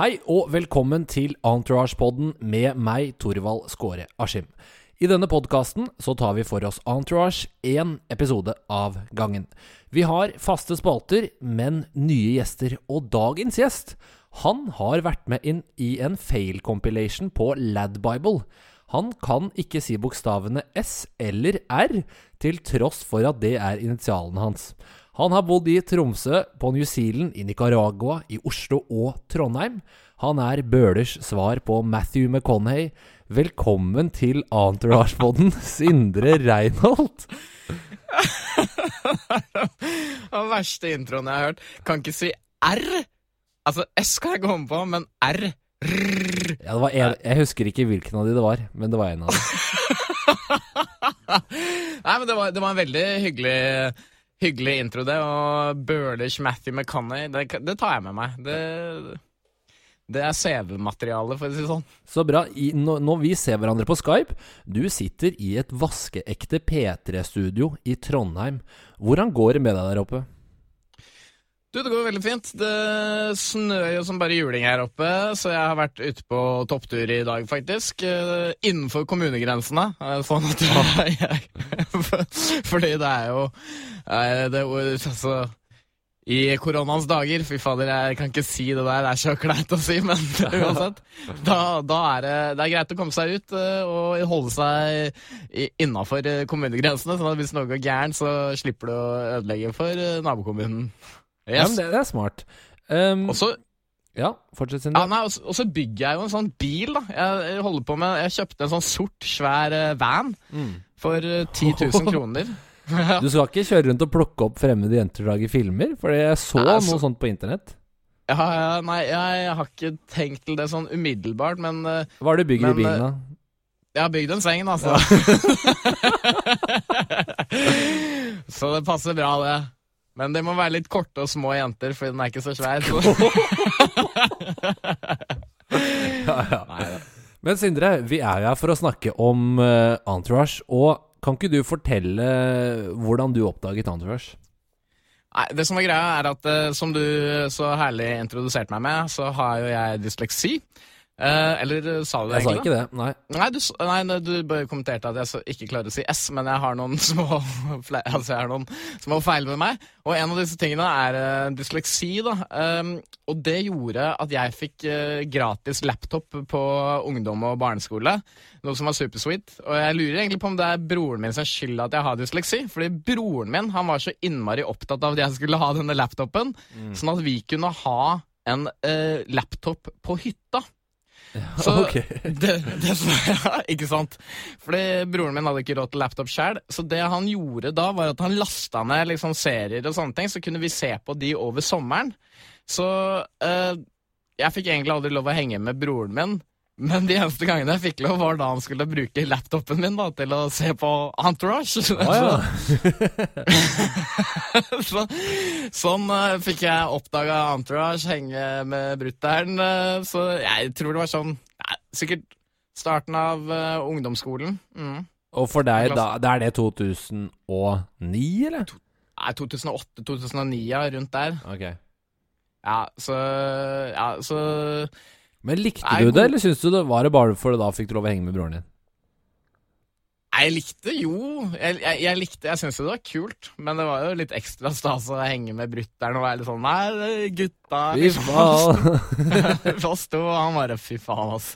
Hei og velkommen til Entourage-podden med meg, Torvald Skåre Askim. I denne podkasten tar vi for oss Entourage én episode av gangen. Vi har faste spalter, men nye gjester. Og dagens gjest, han har vært med inn i en fail compilation på Ladbible. Han kan ikke si bokstavene S eller R, til tross for at det er initialene hans. Han har bodd i Tromsø, på New Zealand, i Nicaragua, i Oslo og Trondheim. Han er Bølers svar på Matthew McConaughey. Velkommen til Entourage-podden, Sindre Reinholt. Den verste introen jeg har hørt. Kan ikke si R. Altså, S kan jeg komme på, men R Rrr. Ja, det var en, jeg husker ikke hvilken av de det var, men det var en av dem. Nei, men det var, det var en veldig hyggelig Hyggelig intro, det. Og Burlish Matthew McConney, det, det tar jeg med meg. Det, det er CV-materiale, for å si det sånn. Så bra. I, når, vi ser hverandre på Skype Du sitter i et vaskeekte P3-studio i Trondheim. Hvordan går det med deg der oppe? Du, det går veldig fint. Det snør jo som bare juling her oppe, så jeg har vært ute på topptur i dag, faktisk. Uh, innenfor kommunegrensene. Uh, sånn at jeg, Fordi det er jo uh, det, altså, I koronaens dager Fy fader, jeg kan ikke si det der, det er så kleint å si, men uansett. Da, da er det, det er greit å komme seg ut og holde seg innafor kommunegrensene. sånn at hvis noe går gærent, så slipper du å ødelegge for nabokommunen. Yes. Ja, men det, det, er smart. Um, og så ja, fortsett, Sindre. Ja, nei, og så bygger jeg jo en sånn bil, da. Jeg, holder på med, jeg kjøpte en sånn sort, svær uh, van mm. for uh, 10 000 kroner. du skal ikke kjøre rundt og plukke opp fremmede jenter og lage filmer? For jeg så nei, altså, noe sånt på internett. Ja, ja, nei, jeg, jeg, har ikke tenkt til det sånn umiddelbart, men uh, Hva har du bygd i bilen, da? Jeg har bygd en seng, altså. så det passer bra, det. Men det må være litt korte og små jenter, for den er ikke så svær. ja, ja. Men Sindre, vi er jo her for å snakke om uh, Entourage. Og kan ikke du fortelle hvordan du oppdaget Entourage? Nei, Det som er greia, er at uh, som du så herlig introduserte meg med, så har jo jeg dysleksi. Uh, eller eh, sa du det jeg egentlig? Jeg sa ikke det, nei. Nei du, nei, du kommenterte at jeg ikke klarer å si S, men jeg har noen små, altså jeg har noen små feil med meg. Og en av disse tingene er uh, dysleksi. da. Um, og det gjorde at jeg fikk uh, gratis laptop på ungdom og barneskole. Noe som var supersweet. Og jeg lurer egentlig på om det er broren min som skyld at jeg har dysleksi. Fordi broren min han var så innmari opptatt av at jeg skulle ha denne laptopen, mm. sånn at vi kunne ha en laptop på hytta. Så okay. det, det, ja, ikke sant? Fordi broren min hadde ikke råd til laptop sjøl, så det han gjorde da, var at han lasta ned liksom serier og sånne ting, så kunne vi se på de over sommeren. Så uh, jeg fikk egentlig aldri lov å henge med broren min, men de eneste gangene jeg fikk lov, var da han skulle bruke laptopen min da, til å se på Entourage. Oh, ja. så, sånn uh, fikk jeg oppdaga Entourage, henge med brutter'n. Uh, så jeg tror det var sånn ja, Sikkert starten av uh, ungdomsskolen. Mm. Og for deg, da, da er det 2009, eller? To, nei, 2008-2009, ja. Rundt der. Ok. Ja, så Ja, så men likte Nei, du det, eller syns du det var det bare for det da fikk du lov å henge med broren din? Jeg likte jo Jeg, jeg, jeg likte, jeg syntes jo det var kult, men det var jo litt ekstra stas å henge med brutter'n og være litt sånn Nei, gutta Fy faen! Fast og han bare Fy faen, ass.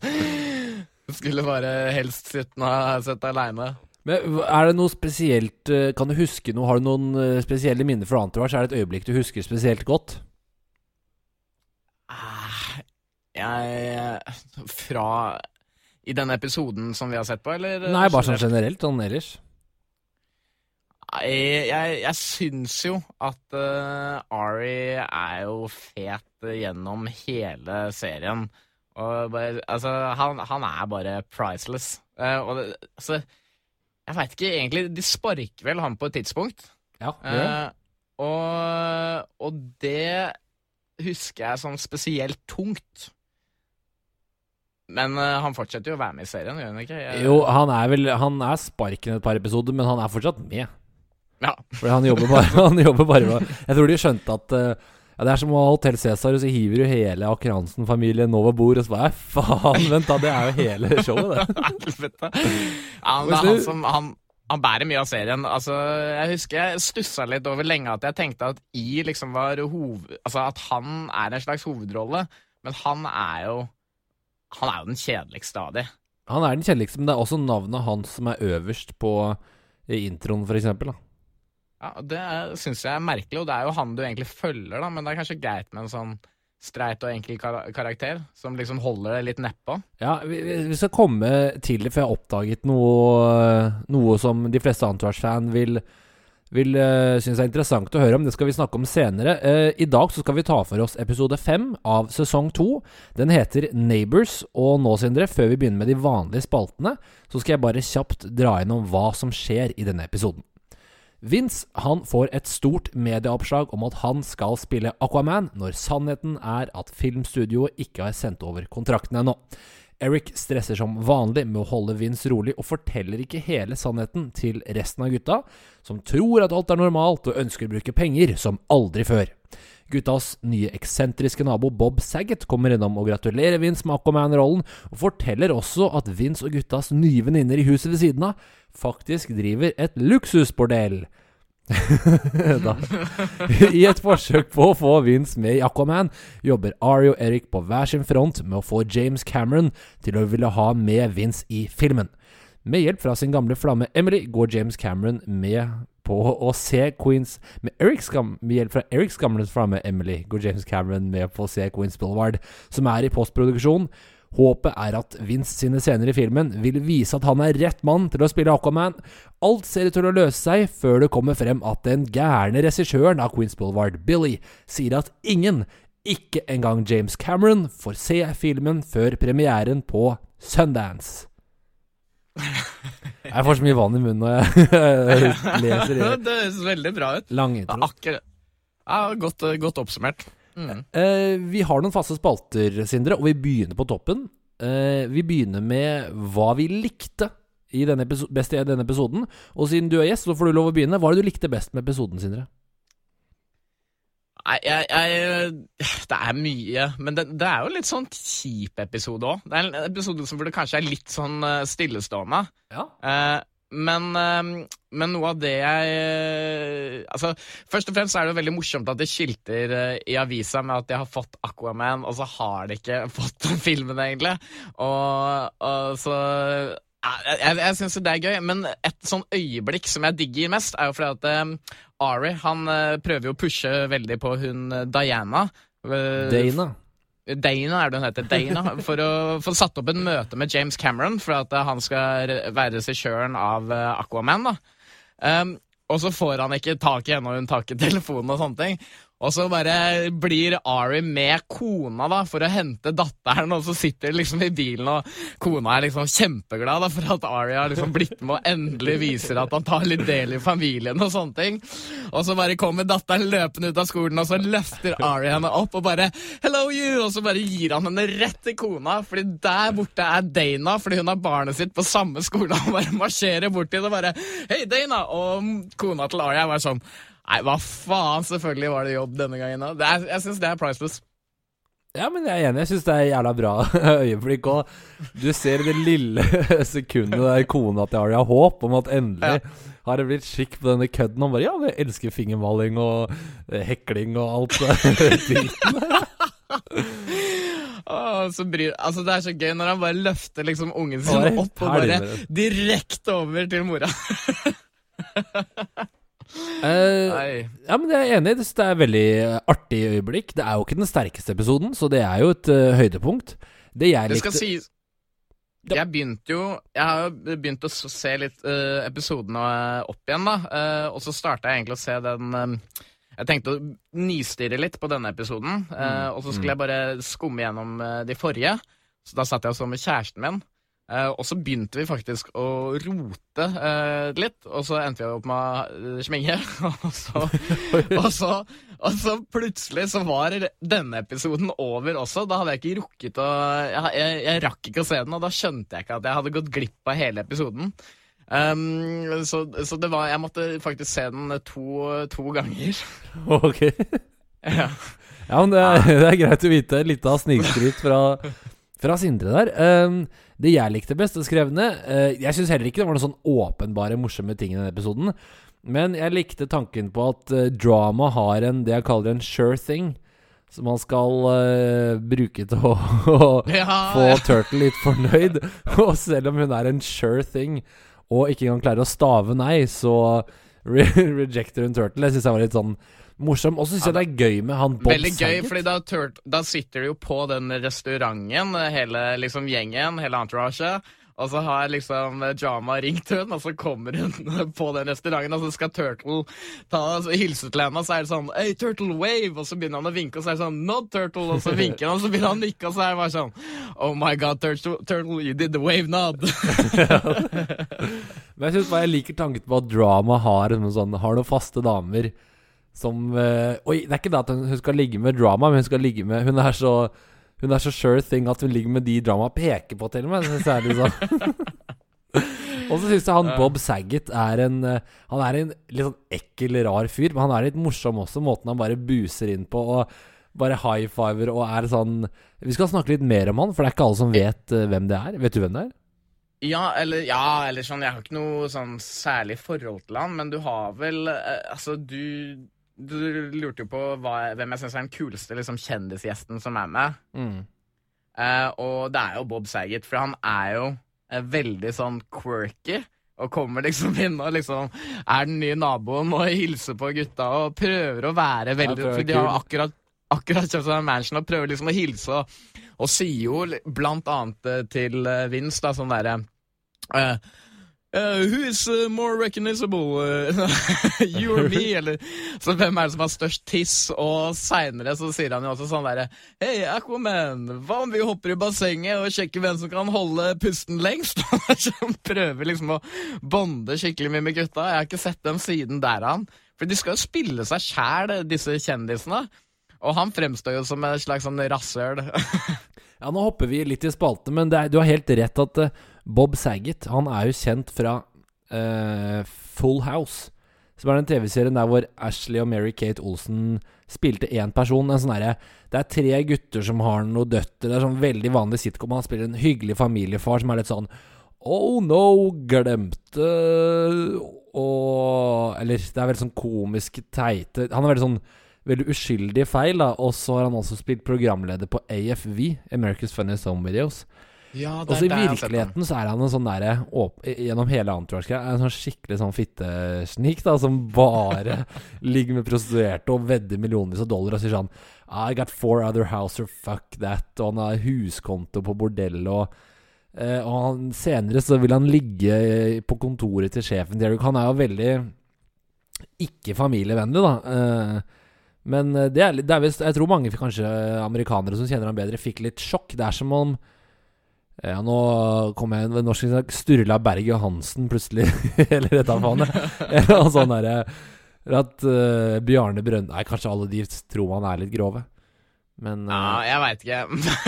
Skulle bare helst sitte aleine. Men er det noe spesielt eh, Kan du huske noe? Har du noen eh, spesielle minner fra Entourage? Er det et øyeblikk du husker spesielt godt? Jeg Fra I denne episoden som vi har sett på, eller? Nei, bare sånn generelt. Sånn ellers. Jeg, jeg, jeg syns jo at uh, Ari er jo fet gjennom hele serien. Og bare, altså, han, han er bare priceless. Uh, og det, altså Jeg veit ikke egentlig De sparker vel han på et tidspunkt. Ja, det uh, og, og det husker jeg sånn spesielt tungt. Men uh, han fortsetter jo å være med i serien, gjør han ikke? Jeg... Jo, han er vel Han er sparken et par episoder, men han er fortsatt med. Ja. Fordi han jobber bare, han jobber bare med Jeg tror de skjønte at uh, Ja, Det er som å ha Hotell Cæsar, og så hiver du hele Aker Hansen-familien over bord, og så bare faen, vent da, det er jo hele showet, det. Helvete. Ja, men det er han som han, han bærer mye av serien. Altså, jeg husker jeg stussa litt over lenge at jeg tenkte at I liksom var hoved... Altså at han er en slags hovedrolle, men han er jo Han er jo den kjedeligste av de. Han er den kjedeligste, men det er også navnet hans som er øverst på introen, for eksempel. Da. Ja, Det syns jeg er merkelig, og det er jo han du egentlig følger, da, men det er kanskje greit med en sånn streit og enkel kar karakter, som liksom holder det litt nedpå. Ja, vi, vi, skal komme til det, for jeg har oppdaget noe, noe som de fleste Antwerps-fan vil vil uh, synes er interessant å høre om. Det skal vi snakke om senere. Uh, I dag så skal vi ta for oss episode fem av sesong to. Den heter Neighbors. Og nå, Sindre, før vi begynner med de vanlige spaltene, så skal jeg bare kjapt dra innom hva som skjer i denne episoden. Vince han får et stort medieoppslag om at han skal spille Aquaman, når sannheten er at filmstudioet ikke har sendt over kontrakten ennå. Eric stresser som vanlig med å holde Vince rolig, og forteller ikke hele sannheten til resten av gutta, som tror at alt er normalt og ønsker å bruke penger som aldri før. Guttas nye eksentriske nabo Bob Saget kommer innom og gratulerer Vince med Aquaman-rollen, og forteller også at Vince og guttas nye venninner i huset ved siden av faktisk driver et luksusbordell. I et forsøk på å få Vince med i Aquaman, jobber Ari og Eric på hver sin front med å få James Cameron til å ville ha med Vince i filmen. Med hjelp fra sin gamle flamme Emily går James Cameron med på å se Queens Med, med hjelp fra Erics gamle flamme Emily går James Cameron med på å se Queens Boulevard, som er i postproduksjon. Håpet er at Vince sine scener i filmen vil vise at han er rett mann til å spille Aquaman. Alt ser ut til å løse seg før det kommer frem at den gærne regissøren av Queens Boulevard, Billy, sier at ingen, ikke engang James Cameron, får se filmen før premieren på Sundance. Jeg får så mye vann i munnen når jeg leser det. Det høres veldig bra ut. Lang intro. Akkurat. Ja, godt, godt oppsummert. Mm. Eh, vi har noen faste spalter, Sindre, og vi begynner på toppen. Eh, vi begynner med hva vi likte i denne best i denne episoden. Og siden du er gjest, så får du lov å begynne. Hva er det du likte best med episoden, Sindre? Nei, jeg, jeg, Det er mye. Men det, det, er jo litt sånn kjip episode òg. Det er en episode som burde kanskje er litt sånn eh, stillestående. Ja. Eh, men, ehm, men, noe av det jeg eh, Altså, Først og fremst er det jo veldig morsomt at det skilter eh, i avisa med at de har fått Aquaman, og så har de ikke fått den filmen, egentlig. Og, og så Jeg, jeg, jeg syns det er gøy, men et sånn øyeblikk som jeg digger mest, er jo fordi at um, Ari han prøver jo å pushe veldig på hun Diana. Dana. Dana er det hun heter. Dana, For å få satt opp en møte med James Cameron for at han skal være regissøren av eh, Aquaman. da. Um, og så får han ikke tak i henne, og hun tar ikke telefonen og sånne ting. Og så bare blir Ari med kona da, for å hente datteren, og så sitter de liksom i bilen, og kona er liksom kjempeglad da, for at Ari har liksom blitt med og endelig viser at han tar litt del i familien og sånne ting. Og så bare kommer datteren løpende ut av skolen, og så løfter Ari henne opp og bare 'Hello, you!' Og så bare gir han henne rett til kona, fordi der borte er Dana, fordi hun har barnet sitt på samme skole, og bare marsjerer bort til og bare 'Hei, Dana!' Og kona til Ari er bare sånn Nei, hva faen? Selvfølgelig var det jobb denne gangen òg. Jeg syns det er priceless. Ja, men jeg er enig. Jeg syns det er jævla bra øyeblikk. Og du ser det lille sekundet der kona til Aria har håp om at endelig ja. har det blitt skikk på denne kødden. Han bare Ja, vi elsker fingermaling og eh, hekling og alt driten. Oh, bryr, altså det er så gøy når han bare løfter liksom ungen sin opp og bare direkte over til mora. Uh, ja, men Jeg er enig. Det er et veldig artig øyeblikk. Det er jo ikke den sterkeste episoden, så det er jo et uh, høydepunkt. Det jeg likte Det skal sies jeg begynte jo Jeg har jo begynt å se litt uh, episodene opp igjen, da. Uh, og så starta jeg egentlig å se den uh, Jeg tenkte å nistirre litt på denne episoden. Mm. Og så skulle mm. jeg bare skumme gjennom de forrige. Så da satt jeg og så med kjæresten min. Uh, og så begynte vi faktisk å rote eh, litt, og så endte vi opp med å sminke. og, så, og, så, og, så, plutselig så var denne episoden over også. Da hadde jeg ikke rukket å jeg, jeg, jeg, rakk ikke å se den, og da skjønte jeg ikke at jeg hadde gått glipp av hele episoden. Um, så, så, det var Jeg måtte faktisk se den to, to ganger. Ok. ja. Ja, men det er, det er greit å vite. Litt av snikskryt fra, fra Sindre der. Um, det jeg likte best skrev ned uh, Jeg syns heller ikke det var noen sånn åpenbare morsomme ting i denne episoden. Men jeg likte tanken på at uh, drama har en det jeg kaller en sure thing. Som man skal uh, bruke til å, å Ja, få ja. Turtle litt fornøyd. Og selv om hun er en sure thing og ikke engang klarer å stave nei, så re rejecter hun Turtle. Jeg syns jeg var litt sånn morsom. Og så syns jeg det er gøy med han Bob Veldig gøy, Saget. fordi da, tør, da sitter de jo på den restauranten, hele liksom gjengen, hele entouraget. Og så har liksom Jama ringt hun, og så kommer hun på den restauranten, og så skal Turtle ta, hilse til henne, og så er det sånn Hey, Turtle, wave! Og så begynner han å vinke, og så er det sånn Not Turtle! Og så vinker han, og så begynner han å nikke, og så er det bare sånn Oh my god, Turtle, turtle you did the wave nod! Men jeg synes bare jeg liker tanken på at drama har sånn, har noen faste damer som uh, Oi, det er ikke det at hun hun skal ligge med drama, men hun skal ligge med Hun er så Hun er så sure thing at hun ligger med de drama peker på, til og med. Så er det sånn Og så syns jeg han Bob Saget er en uh, Han er en litt sånn ekkel, rar fyr, men han er litt morsom også, måten han bare buser inn på. Og bare high fiver og er sånn Vi skal snakke litt mer om han, for det er ikke alle som vet uh, hvem det er. Vet du hvem det er? Ja, eller, ja, eller sånn Jeg har ikke noe sånn særlig forhold til han, men du har vel Altså, du Du lurte jo på hva, hvem jeg syns er den kuleste liksom, kjendisgjesten som er med. Eh, og det er jo Bob Saget, for han er jo eh, veldig sånn quirky. Og kommer liksom inn og liksom er den nye naboen og hilser på gutta og prøver å være veldig For de har akkurat Akkurat kjøpt seg en mansion og prøver liksom å hilse, og, og sier jo blant annet eh, til Vince da sånn derre eh, who is uh, more recognizable? uh, you or me? Eller, så hvem er det som har størst tiss? Og seinere så sier han jo også sånn derre Hei, Aquaman, hva om vi hopper i bassenget og sjekker hvem som kan holde pusten lengst? Han prøver liksom å bonde skikkelig mye med gutta. Jeg har ikke sett dem siden der han. For de skal jo spille seg sjæl, disse kjendisene. Og han fremstår jo som et slags sånn rasshøl. Ja, nå hopper vi litt i spalten, men det er, du har helt rett at eh, Bob Saget Han er jo kjent fra uh, Full House. Som er den TV-serien der hvor Ashley og Mary-Kate Olsen spilte én person. En sånn derre Det er tre gutter som har noen døtre. Det er sånn veldig vanlig sitcom. Han spiller en hyggelig familiefar som er litt sånn Oh no, glemte og Eller det er veldig sånn komisk teite Han er veldig sånn veldig uskyldig feil, da. Og så har han også spilt programleder på AFV, America's Funniest Home Videos. Ja, Og så i virkeligheten så er han en sånn derre Gjennom hele entourage En sånn skikkelig sånn fittesnik, da, som bare ligger med prostituerte og vedder millionvis av dollar og sier sånn I got four other houses, fuck that. Og han har huskonto på bordell og Uh, Og han, senere så vil han ligge på kontoret til sjefen til Eric. Han er jo veldig ikke familievennlig, da. Uh, men eh, det er, det er vist, Jeg tror mange, kanskje amerikanere som kjenner han bedre, fikk litt sjokk. Det er som om ja, nå kom jeg ved norsk sagt, Sturla Berg Johansen plutselig Eller dette er faen. Eller noe sånn derre At uh, Bjarne Brønd Nei, kanskje alle de tror han er litt grove. Men Ja, eh, jeg veit ikke.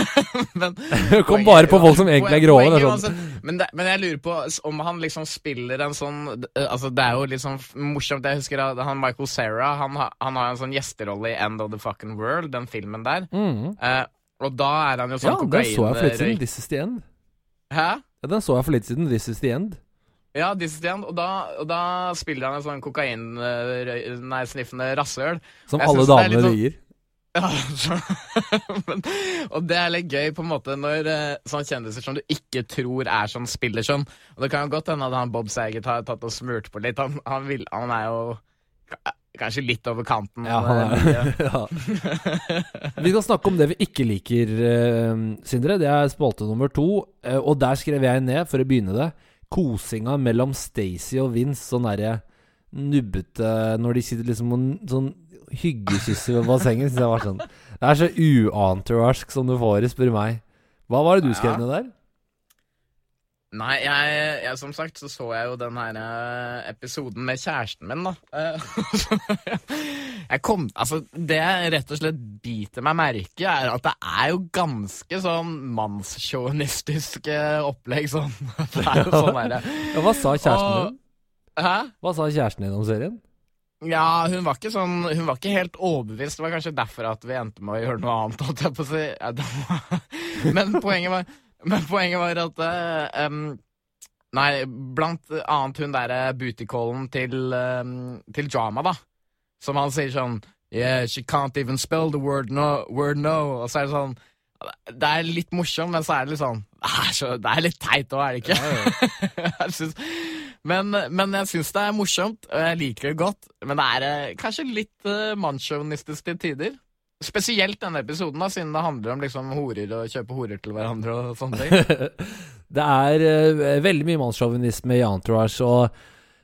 men, Kom bare på folk som egentlig er grove. Poenget sånn. altså, men, det, men jeg lurer på om han liksom spiller en sånn eh, Altså Det er jo litt sånn morsomt. Jeg husker at han Michael Cera Han, han har en sånn gjesterolle i End of the Fucking World, den filmen der. mm. Eh, og da er han jo sånn Ja, sånn den så jeg for litt siden. This is the end. Hæ? Ja, den så jeg for litt siden. This is the end. Ja, This is the End. Og da, og da spiller han en sånn kokain-sniffende rasshøl. Som alle damene sånn-. Ja, men, og det er litt gøy på en måte når eh, sånne kjendiser som du ikke tror er sånn, spiller sånn. Og det kan jo godt hende at han Bob Saget har tatt og smurt på litt. Han, han, vil, han er jo kanskje litt over kanten. Ja, eh, ja. Vi skal snakke om det vi ikke liker, eh, Sindre. Det er spalte nummer to. eh, og der skrev jeg ned, for å begynne det, kosinga mellom Stacey og Vince. Sånn derre nubbete Når de sitter liksom og sånn hyggekysser ved bassenget. Synes jeg var sånn Det er så uentouragsk som du får, spør meg. Hva var det du skrev ned der? Nei, jeg, jeg, som sagt så så jeg jo den her eh, episoden med kjæresten min, da. Eh, jeg kom Altså, det jeg rett og slett biter meg merke, er at det er jo ganske sånn mannssjåvinistisk eh, opplegg, sånn. Det er jo sånn derre Ja, hva sa kjæresten Og- din? Hæ? Hva sa kjæresten din om serien? Ja, hun var ikke sånn Hun var ikke helt overbevist. Det var kanskje derfor at vi endte med å gjøre noe annet, holdt jeg på å si. Men, poenget var, men poenget var at uh, um, Nei, blant annet hun derre bootycallen til, um, til Drama, da. Som han sier sånn Yeah, she can't even spell the word no. Word no. Og så er det sånn Det er litt morsomt, men så er det litt sånn Det er, litt teit òg, er det ikke? jeg synes, men, men jeg syns det er morsomt, og jeg liker det godt. Men det er eh, kanskje litt uh, mannssjåvinistisk til tider. Spesielt denne episoden, da, siden det handler om liksom horer og kjøpe horer til hverandre og sånne ting. det er uh, veldig mye mannssjåvinisme i Entourage, og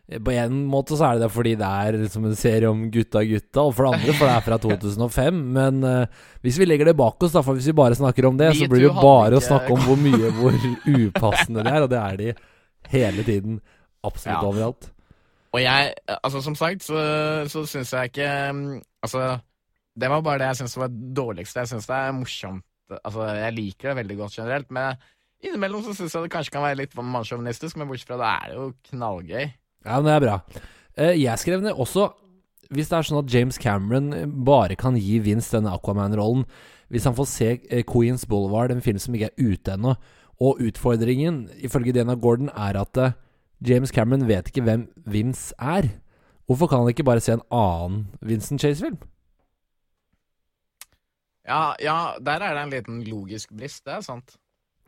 på en måte så er det fordi det er som en serie om gutta gutta, og for det andre for det er fra 2005. Men uh, hvis vi legger det bak oss, da, for hvis vi bare snakker om det, Vi så blir det jo bare å snakke om hvor mye hvor upassende det er, og det er de hele tiden. Absolutt Ja. overalt. Og jeg, altså som sagt, så, så syns jeg ikke mm, Altså, det var bare det jeg syns var dårligste. Jeg syns det er morsomt. Altså, jeg liker det veldig godt generelt, men innimellom så syns jeg det kanskje kan være litt mannssjåvinistisk, men bortsett fra det er det jo knallgøy. Ja, men det er bra. Eh, Jeg skrev ned også Hvis det er sånn at James Cameron bare kan gi Vince denne Aquaman-rollen Hvis han får se eh, Queens Boulevard, en film som ikke er ute ennå Og utfordringen, ifølge Dana Gordon, er at eh, James Cameron vet ikke hvem Vince er. Hvorfor kan han ikke bare se en annen Vincent Chase-film? Ja, ja, der er det en liten logisk brist, det er sant.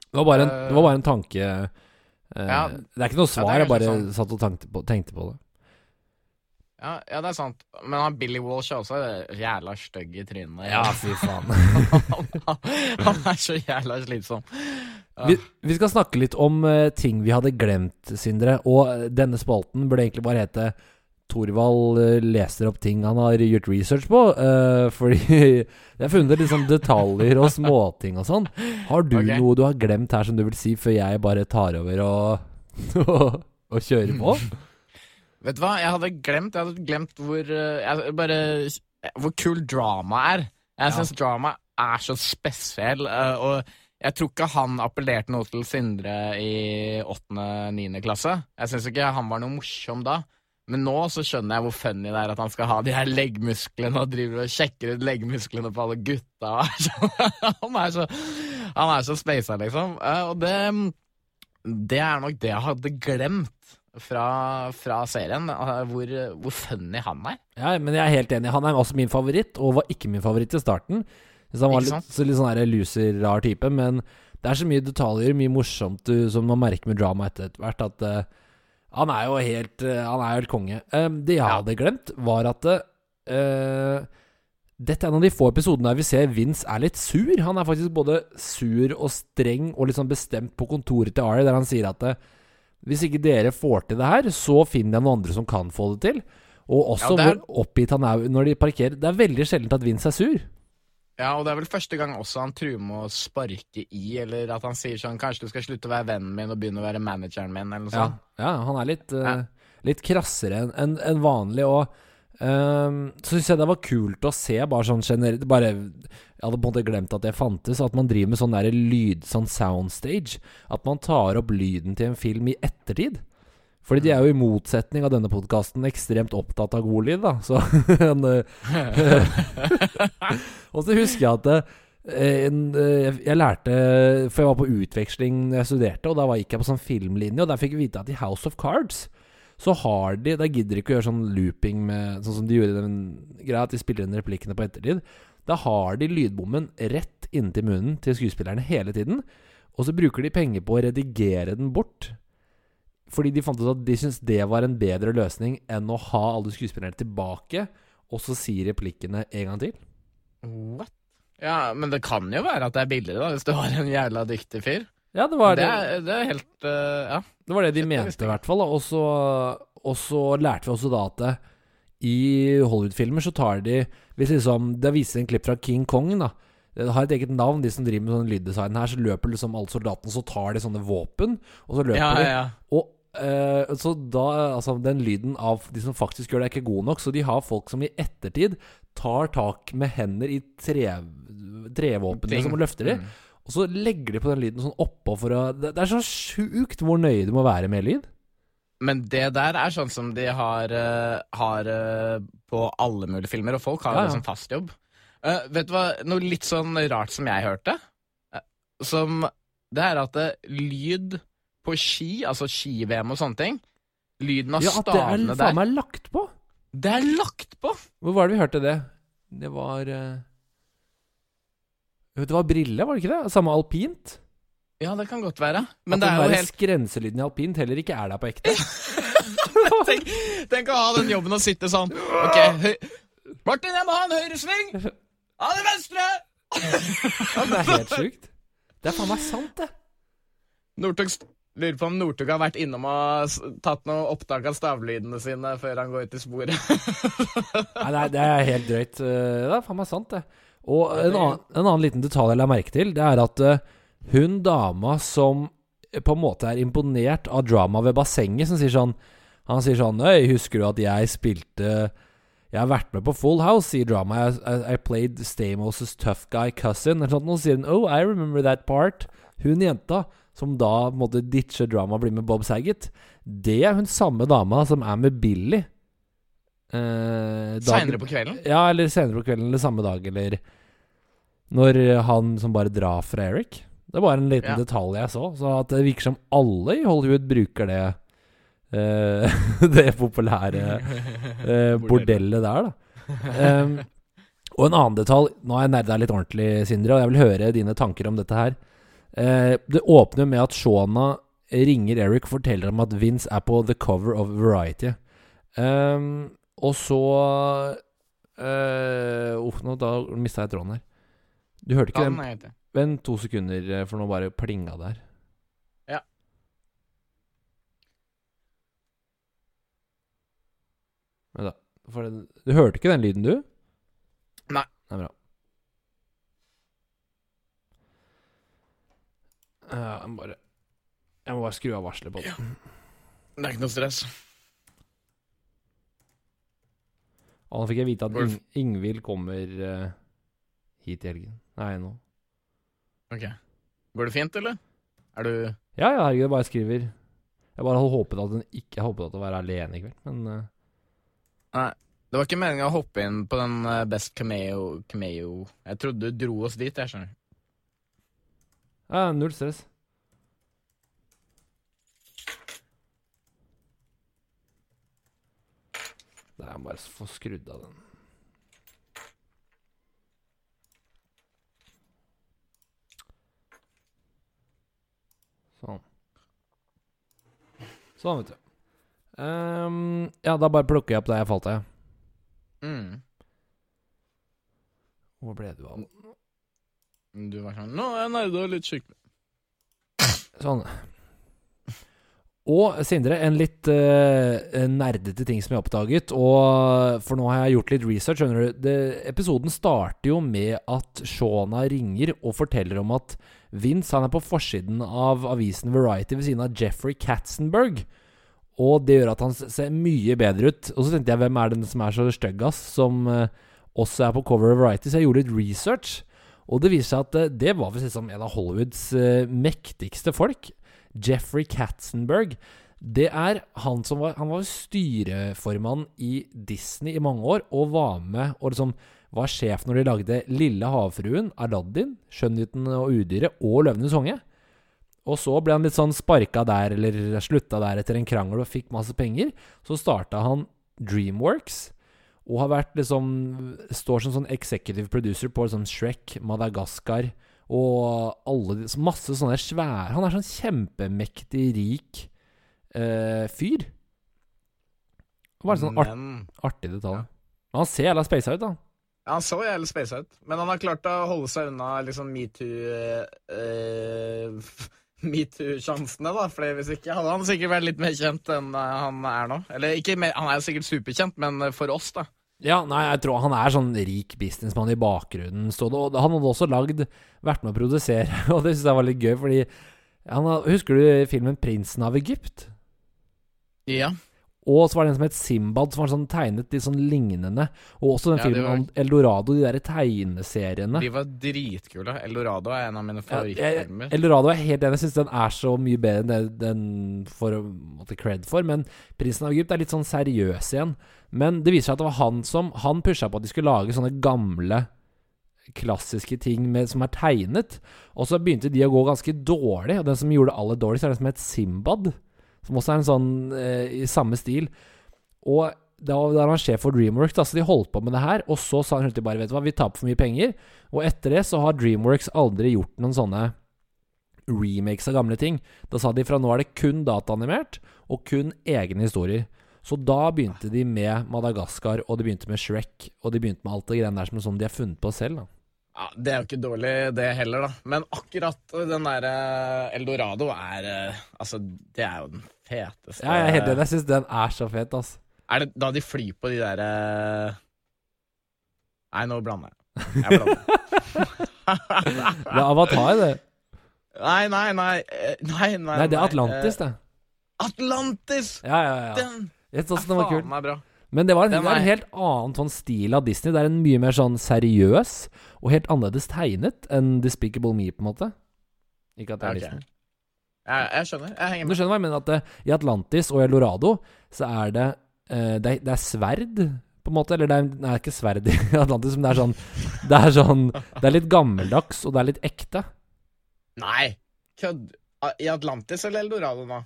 Det var bare en, det var bare en tanke eh, Ja. Det er ikke noe svar, ja, jeg bare sånn. satt og tenkte på, tenkte på det. Ja, ja, det er sant. Men han Billy Walsh er også jævla stygg i trynet. Ja, fy faen. han, er så jævla slitsom. Vi, vi skal snakke litt om eh, ting vi hadde glemt, Sindre. Og eh, denne spalten burde egentlig bare hete Torvald eh, leser opp ting han har gjort research på. Uh, fordi jeg har funnet sånn detaljer og småting og sånn. Har du okay. noe du har glemt her som du vil si, før jeg bare tar over og, og, og kjører på? Vet du hva, jeg hadde glemt Jeg hadde glemt hvor eh, jeg, bare, Hvor kul drama er. Jeg Ja. syns drama er så spesiell, og jeg tror ikke han appellerte noe til Sindre i 8.-9. klasse. Jeg syns ikke han var noe morsom da. Men nå så skjønner jeg hvor funny det er at han skal ha de her leggmusklene og driver og sjekker ut leggmusklene på alle gutta. Han er så Han er så speisa, liksom. Eh, Og det Det er nok det jeg hadde glemt fra, fra serien. eh, Hvor, hvor funny han er. Ja, men jeg er helt enig. Han er også min favoritt, og var ikke min favoritt i starten. Så han var litt, så litt sånn her loser, rar type. Men det er så mye detaljer, mye morsomt du, som man merker med drama etter hvert, at eh, han er jo helt eh, Han er jo helt konge. Det jeg Ja. hadde glemt, var at uh, dette er en av de få episodene der vi ser Vince er litt sur. Han er faktisk både sur og streng og litt sånn bestemt på kontoret til Ari, der han sier at eh, hvis ikke dere får til det her, så finner jeg noen andre som kan få det til. Og også Ja, er- hvor oppgitt han er når de parkerer. Det er veldig sjelden at Vince er sur. Ja, og det er vel første gang også han truer med å sparke i, eller at han sier sånn Kanskje du skal slutte å være vennen min og begynne å være manageren min, eller noe sånt. ja han er litt, Ja. litt krassere enn en, en vanlig. Og ehm, så syns jeg det var kult å se, bare sånn generelt bare, Jeg hadde på en måte glemt at det fantes. At man driver med sånn der lyd, sånn soundstage. At man tar opp lyden til en film i ettertid. Fordi de er jo i motsetning av denne podkasten ekstremt opptatt av god lyd, da. Så en, eh, Og så husker jeg at eh, en, eh, jeg, jeg lærte For jeg var på utveksling da jeg studerte, og da gikk jeg på sånn filmlinje, og der fikk jeg vite at i House of Cards så har de Der gidder de ikke å gjøre sånn looping med Sånn som de gjorde i den greia, at de spiller inn replikkene på ettertid. Da har de lydbommen rett inntil munnen til skuespillerne hele tiden. Og så bruker de penger på å redigere den bort. Fordi de fant ut at de syntes det var en bedre løsning enn å ha alle skuespillerne tilbake, og så si replikkene en gang til. What? Ja, men det kan jo være at det er billigere, da, hvis du har en jævla dyktig fyr. Ja, det var det, det. er, det er helt uh, Ja. Det var det de mente, i hvert fall. Og så, og så lærte vi også da at det, i Hollywood-filmer så tar de Hvis liksom Det viser en klipp fra King Kong, da. Det har et eget navn, de som driver med sånn lyddesign her. Så løper liksom alle soldatene, så tar de sånne våpen, og så løper Ja, de. ja. Og eh, så da Altså, den lyden av de som faktisk gjør det, er ikke god nok, så de har folk som i ettertid tar tak med hender i tre, trevåpnene som løfter dem. Mm. Og så legger de på den lyden sånn oppå for å Det, det er så sjukt hvor nøye du må være med lyd. Men det der er sånn som de har, eh, har eh, på alle mulige filmer, og folk har Ja, ja. liksom fast jobb. Uh, vet du hva, noe litt sånn rart som jeg hørte? Som Det er at lyd på ski, altså ski-VM og sånne ting Lyden av Ja, at det er faen meg lagt på! Det er lagt på! Hvor var det vi hørte det? Det var uh... Det var Brille, var det ikke det? Samme alpint? Ja, det kan godt være. Men at det er jo der helt skrenselyden i alpint heller ikke er der på ekte. tenk, tenk å ha den jobben og sitte sånn Ok, høy Martin, jeg må ha en høyresving! Ha det venstre! Ja, det er helt sjukt. Det er faen meg sant, det. Northug st- lurer på om Northug har vært innom og tatt noe opptak av stavlydene sine før han går ut i sporet. Nei, det er, det er helt drøyt. Eh, Det er faen meg sant, det. Og en annen, en annen liten detalj jeg la merke til, det er at eh, hun dama som på en måte er imponert av drama ved bassenget, som sier sånn Han sier sånn Øy, husker du at jeg spilte Jeg har vært med på Full House, sier drama. I, I, I played Stamos' tough guy cousin. Eller sånt, og så sier hun Oh, I remember that part. Hun jenta som da måtte ditche drama og bli med Bob Saget, det er hun samme dama som er med Billy. Eh, Seinere på kvelden. ja, eller senere på kvelden eller samme dag, eller Når han som bare drar fra Eric. Det var en liten Ja. detalj jeg så. Så at det virker som alle i Hollywood bruker det eh, Det populære eh, bordellet der, da. Em, og en annen detalj Nå har jeg nerda litt ordentlig, Sindre, og jeg vil høre dine tanker om dette her. Eh, det åpner med at Shona ringer Eric og forteller ham at Vince er på the cover of Variety. Um, og så uh, oh, nå, Da mista jeg tråden her. Du hørte ikke den? hete. Vent to sekunder, eh, for nå bare plinga det her. Ja. Vent da. Du hørte ikke den lyden, du? Nei. Det er bra. Jeg må bare Jeg må bare skru av varselet på den. Det er ikke noe stress. Og nå fikk jeg vite at Ing Ingvild kommer eh, hit i helgen. Nei, nå. Ok. Går det fint, eller? Er du Ja, ja, herregud, jeg bare skriver. Jeg bare hadde håpet at hun ikke håpet at å være alene i kveld, men eh, Nei. Det var ikke meningen å hoppe inn på den eh, Best Cameo, cameo. Jeg trodde du dro oss dit, jeg skjønner. Ja, null stress. Det er bare å få skrudd av den. Sånn. Sånn, vet du. Um, ja, da bare plukker jeg opp der jeg falt av. Mm. Hvor ble du av? Du var sånn Nå er jeg nerda litt skikkelig. Sånn. Og Sindre, en litt uh, nerdete ting som jeg oppdaget. Og For nå har jeg gjort litt research. du det, Episoden starter jo med at Shona ringer og forteller om at Vince han er på forsiden av avisen Variety ved siden av Jeffrey Katzenberg. Og det gjør at han ser mye bedre ut. Og så tenkte jeg, hvem er den som er så stygg, ass? Som uh, også er på cover of Variety. Så jeg gjorde litt research. Og det viser seg at eh, det var liksom en av Hollywoods eh, mektigste folk. Jeffrey Katzenberg. Det er han som var Han var styreformann i Disney i mange år, og var med og liksom var sjef når de lagde Lille havfruen, Aladdin, Skjønnheten og udyret og Løvenes konge. Og så ble han litt sånn sparka der, eller slutta der etter en krangel og fikk masse penger. Så starta han Dreamworks, og har vært liksom Står som sånn executive producer på sånn Shrek, Madagaskar og alle masse sånne svære Han er sånn kjempemektig rik eh, fyr. Det var en sånn art, artig detalj. Men han ser jævla spaisa ut, da. Ja, Han så jævlig spaisa ut, men han har klart å holde seg unna liksom metoo uh, Metoo-sjansene, da. For hvis ikke hadde han sikkert vært litt mer kjent enn eh, han er nå. Eller ikke mer, han er sikkert superkjent, men eh, for oss, da. Ja, nei, jeg tror han er sånn rik businessmann i bakgrunnen. Så det, og han hadde også lagd, vært med å produsere, og det syns jeg var litt gøy, fordi han, Husker du filmen 'Prinsen av Egypt'? Ja. Og så var det en som het Simbad, som var sånn tegnet litt sånn lignende. Og også den Ja, filmen var- om Eldorado, de der tegneseriene. De var dritkule. Eldorado er en av mine Ja. Eldorado er helt enig. Jeg syns den er så mye bedre enn det den får måtte cred for. Men Prinsen av Egypt er litt sånn seriøs igjen. Men det viser seg at det var han som Han pusha på at de skulle lage sånne gamle, klassiske ting med, som er tegnet. Og så begynte de å gå ganske dårlig. Og den som gjorde det aller dårligst, er den som het Simbad. Som også er en sånn eh, i samme stil. Og da var han sjef for Dreamworks, da, så de holdt på med det her. Og så sa han til bare, vet du hva, vi taper for mye penger. Og etter det så har Dreamworks aldri gjort noen sånne remakes av gamle ting. Da sa de fra nå er det kun dataanimert, og kun egne historier. Så da begynte de med Madagaskar, og de begynte med Shrek, og de begynte med alt det greiene der som de har funnet på selv. da. Ja, Det er jo ikke dårlig, det heller, da. Men akkurat den derre Eldorado er eh, Altså, det er jo den feteste Ja, jeg er helt enig. Jeg syns den er så fet, altså. Er det da de flyr på de derre Nei, nå blander jeg. Jeg blander. Det er Avatar, det. nei, nei, nei. eh, Nei, nei, Nei, det er Atlantis, det. Eh, Atlantis! Ja, ja, ja. Den Jeg syns den var kul. Den er bra. Men det var en, det var en helt annen sånn stil av Disney. Det er en mye mer sånn seriøs og helt annerledes tegnet enn Despicable Me, på en måte. Ikke at det er okay. Disney. Jeg, jeg skjønner. Jeg henger Du med. skjønner hva jeg mener? At det, I Atlantis og Elorado så er det eh, det, det er sverd, på en måte. Eller det er, nei, ikke sverd i Atlantis, men det er sånn Det er sånn Det er litt gammeldags, og det er litt ekte. Nei! Kødd. I Atlantis eller Eldorado nå?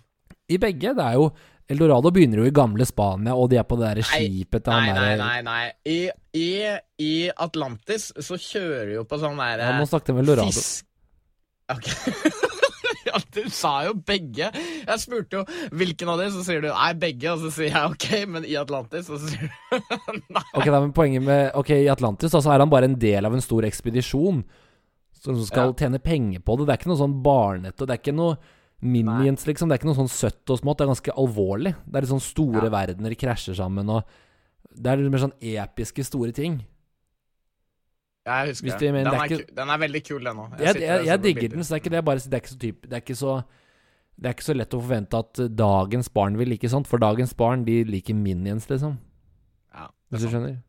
I begge. Det er jo Eldorado begynner jo i gamle Spania, og de er på det derre skipet til Nei, han nei, derre nei. nei. I, i, I Atlantis så kjører de jo på sånn derre Ja, Nå snakket jeg om Eldorado. Fisk Ok. ja, du sa jo begge. Jeg spurte jo hvilken av dem, så sier du nei, begge. Og så sier jeg ok, men i Atlantis, og så sier du nei. Ok, da, men poenget med Ok, i Atlantis altså er han bare en del av en stor ekspedisjon som skal Ja. tjene penger på det. Det er ikke noe sånn barnete. Det er ikke noe minions, liksom. Det er ikke noe sånn søtt og smått. Det er ganske alvorlig. Det er litt sånn store Ja. verdener krasjer sammen, og det er litt mer sånn episke, store ting. Ja, jeg husker det. Den det er den er veldig kul, den òg. Jeg, jeg, jeg digger den, så det er ikke det. Bare, det er ikke så typ, Det er ikke så det er ikke så lett å forvente at dagens barn vil like sånt, for dagens barn de liker minions, liksom. Ja, Hvis du skjønner?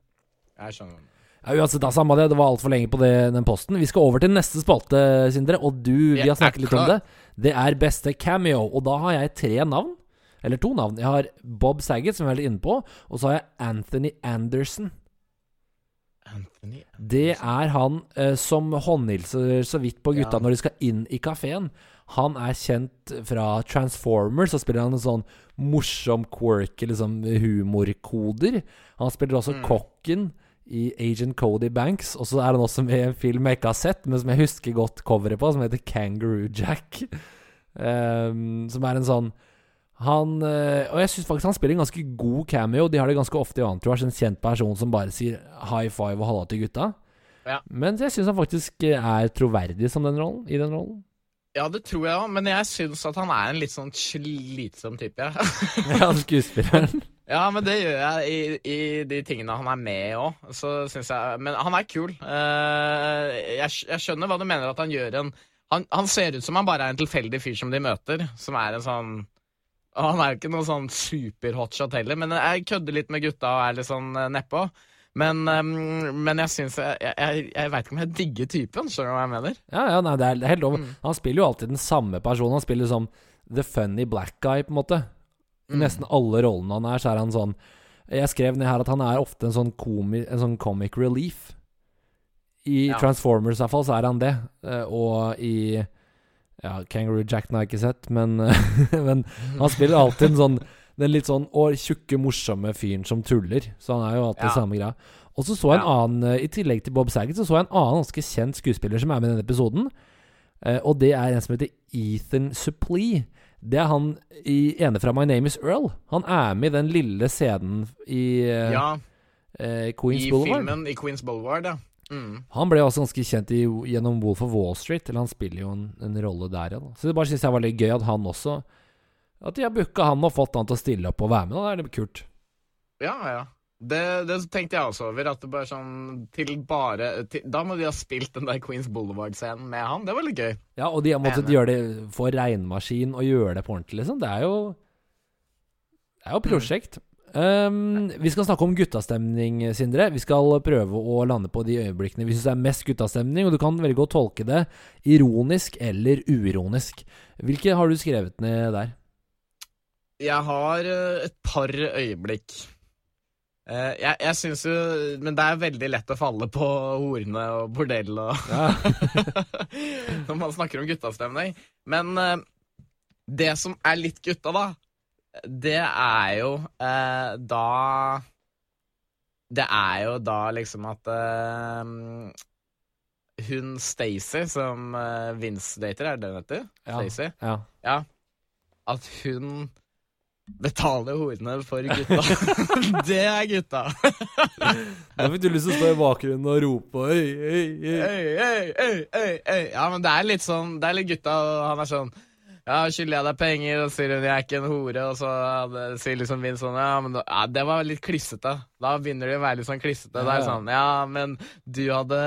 Jeg skjønner. Ja, uansett, da, samme det. Det var altfor lenge på det, den posten. Vi skal over til neste spalte, Sindre. Og du, vi har snakket litt om det. Det er beste cameo. Og da har jeg tre navn. Eller to navn. Jeg har Bob Saget, som vi er litt inne på. Og så har jeg Anthony Anderson. Anthony Det er han eh, som håndhilser så vidt på gutta Ja. når de skal inn i kafeen. Han er kjent fra Transformers, så spiller han en sånn morsom, quirky liksom, humorkoder. Han spiller også Mm. kokken i Agent Cody Banks. Og så er han også med i en film jeg ikke har sett, men som jeg husker godt coveret på, som heter Kangaroo Jack. Um, som er en sånn han eh, Og jeg syns faktisk han spiller en ganske god cameo. De har det ganske ofte i Entourage, en kjent person som bare sier high five og halla til gutta. Ja. Men jeg syns han faktisk er troverdig som den rollen, i den rollen. Ja, det tror jeg òg, men jeg syns at han er en litt sånn slitsom type. Ja. Ja, skuespilleren. Ja, men det gjør jeg i, i de tingene han er med i òg. Men han er kul. Eh, jeg, jeg skjønner hva du mener at han gjør en han, han ser ut som han bare er en tilfeldig fyr som de møter, som er en sånn Han er jo ikke noen sånn super-hotshot heller, men jeg kødder litt med gutta og er litt sånn eh, nedpå. Men, eh, men jeg syns Jeg, jeg, jeg, veit ikke om jeg digger typen, skjønner du hva jeg mener? Ja, ja, nei, det er, det er helt lov. Mm. Han spiller jo alltid den samme personen. Han spiller som the funny black guy, på en måte. I Mm. nesten alle rollene han er, så er han sånn Jeg skrev ned her at han er ofte en sånn, komi, en sånn comic relief. I Ja. Transformers i hvert fall så er han det. Eh, Og i Ja, Kangaroo Jack har jeg ikke sett, men, men han spiller alltid en sånn den litt sånn og tjukke, morsomme fyren som tuller. Så han er jo alltid Ja. samme greia. Og så så jeg en Ja. annen eh, I tillegg til Bob Saget, så så jeg en annen ganske kjent skuespiller som er med i denne episoden. Eh, og det er en som heter Ethan Suplee. Det er han i ene fra My Name Is Earl. Han er med i den lille scenen i eh, Ja, eh, Queens i Boulevard. filmen i Queens Boulevard, ja. Mm. Han ble også ganske kjent i, gjennom Wolf of Wall Street. Eller han spiller jo en, en rolle der, ja. Så det bare synes jeg var litt gøy at han også At de har booka han og fått han til å stille opp og være med. Da. Det er litt kult. Ja, ja. Det, det tenkte jeg også over. At det bare sånn til bare til, Da må de ha spilt den der Queens Boulevard-scenen med han. Det var litt gøy. Ja, og de har måttet gjøre det for regnmaskin og gjøre det på ordentlig, liksom. Det er jo Det er jo prosjekt. Um, vi skal snakke om guttastemning, Sindre. Vi skal prøve å lande på de øyeblikkene vi syns er mest guttastemning, og du kan velge å tolke det ironisk eller uironisk. Hvilke har du skrevet ned der? Jeg har eh, et par øyeblikk. Eh, jeg, jeg syns jo Men det er veldig lett å falle på horene og bordell og Ja. Når man snakker om guttastemning. Men uh, det som er litt gutta, da, det er jo uh, da Det er jo da liksom at hun Stacey, som Vince dater, er det det hun heter? Ja. Stacey? ja. Ja. At hun betaler horene for gutta. det er gutta! Da fikk du lyst til å stå i bakgrunnen og rope øy, øy. Øy, øy, øy, øy, øy. Ja, men det er litt sånn Det er litt gutta, og han er sånn ja, skylder jeg deg penger? Og så sier hun jeg er ikke en hore. Og så ja, sier liksom Vin sånn Ja, men da, ja, det var litt klissete. Da begynner det å være litt sånn klissete. Det er ja. sånn Ja, men du hadde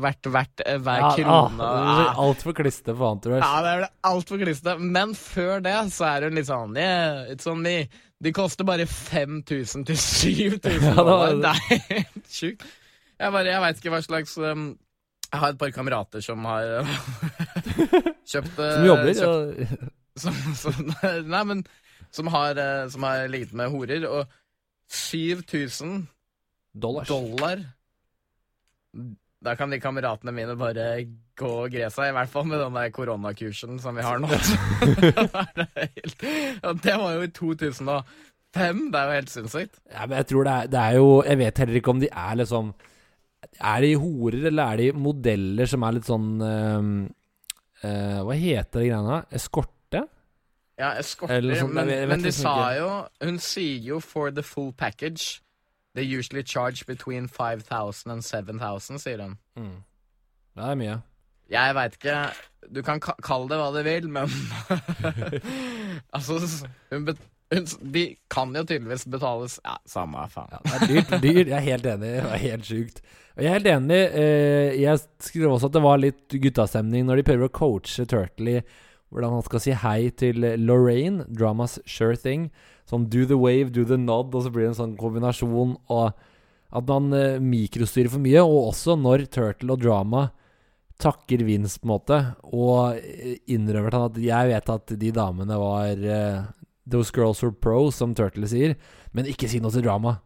vært verdt eh, hver Ja, krone. ah, Ja, Altfor klissete for Entourage. Ja, det er altfor klissete. Men før det så er hun litt sånn Yeah, it's on me. De koster bare 5000 til 7000 Ja, dollar. Det er helt sjukt. Jeg bare, jeg veit ikke hva slags um, Jeg har et par kamerater som har kjøpt eh, Som jobber. kjøpt, og- som, som, Nei, men som har, eh, som har ligget med horer. Og 7000 Dollars. dollar Da kan de kameratene mine bare gå og gre seg, i hvert fall med den der koronakursen som vi har nå. Det helt- det var jo i 2005. Det er jo helt sinnssykt. Ja, men jeg tror det er, det er jo Jeg vet heller ikke om de er liksom Er de horer, eller er de modeller som er litt sånn ehm, eh, Hva heter de greiene? Eskorte? Ja, eskorter. sånt, men, vet- men de liksom sa jo Hun sier jo 'for the full package'. They usually charge between 5000 and 7000, sier hun. Mm. Det er mye. Jeg veit ikke. Du kan ka kalle det hva du vil, men Altså, hun bet hun, de kan jo tydeligvis betales Ja, samme faen. Ja, det er dyrt, dyrt. Jeg er helt enig. Det er helt sjukt. Jeg er helt enig. Eh, jeg skrev også at det var litt guttastemning når de prøver å coache Turtle i hvordan han skal si hei til Lorraine, dramas sure thing. Sånn do the wave, do the nod, og så blir det en sånn kombinasjon. Og at man eh, mikrostyrer for mye. Og også når Turtle og drama takker Vince, på en måte, og innrømmer han at jeg vet at de damene var eh, Those girls were pro, som Turtle sier, men ikke si noe til drama.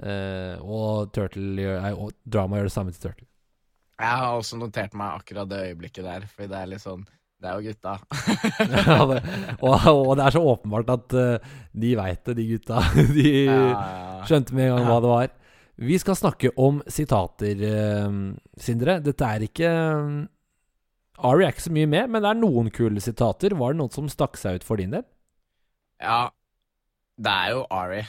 Eh, og Turtle gjør, nei, og drama gjør det samme til Turtle. Jeg har også notert meg akkurat det øyeblikket der, for det er litt sånn Det er jo gutta. ja, det, og, og det er så åpenbart at uh, de veit det, de gutta. De Ja, ja. skjønte med en gang hva det var. Vi skal snakke om sitater, uh, Sindre. Dette er ikke um, Ari er ikke så mye med, men det er noen kule sitater. Var det noen som stakk seg ut for din del? Ja, det er jo Ari.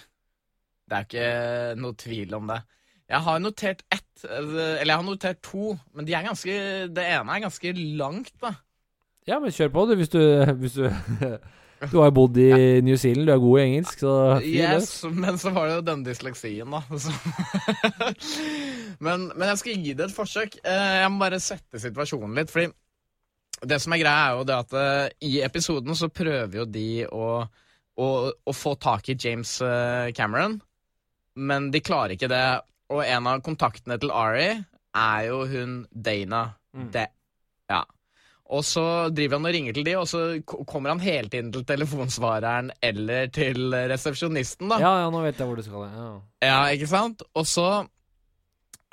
Det er ikke noe tvil om det. Jeg har notert ett, eller jeg har notert to, men de er ganske, det ene er ganske langt, da. Ja, men kjør på, du. Hvis du, hvis du Du har jo bodd i New Zealand, du er god i engelsk, så. Yes, men så var det jo denne dysleksien, da. Men, men jeg skal gi det et forsøk. Eh, Jeg må bare sette situasjonen litt, fordi det som er greia, er jo det at eh, i episoden så prøver jo de å, å, å få tak i James eh, Cameron, men de klarer ikke det. Og en av kontaktene til Ari er jo hun Dana. Mm. Det, ja. Og så driver han og ringer til de, og så kommer han hele tiden til telefonsvareren eller til resepsjonisten, da. Ja, ja, nå vet jeg hvor du skal. Ja. Ja, ikke sant? Og så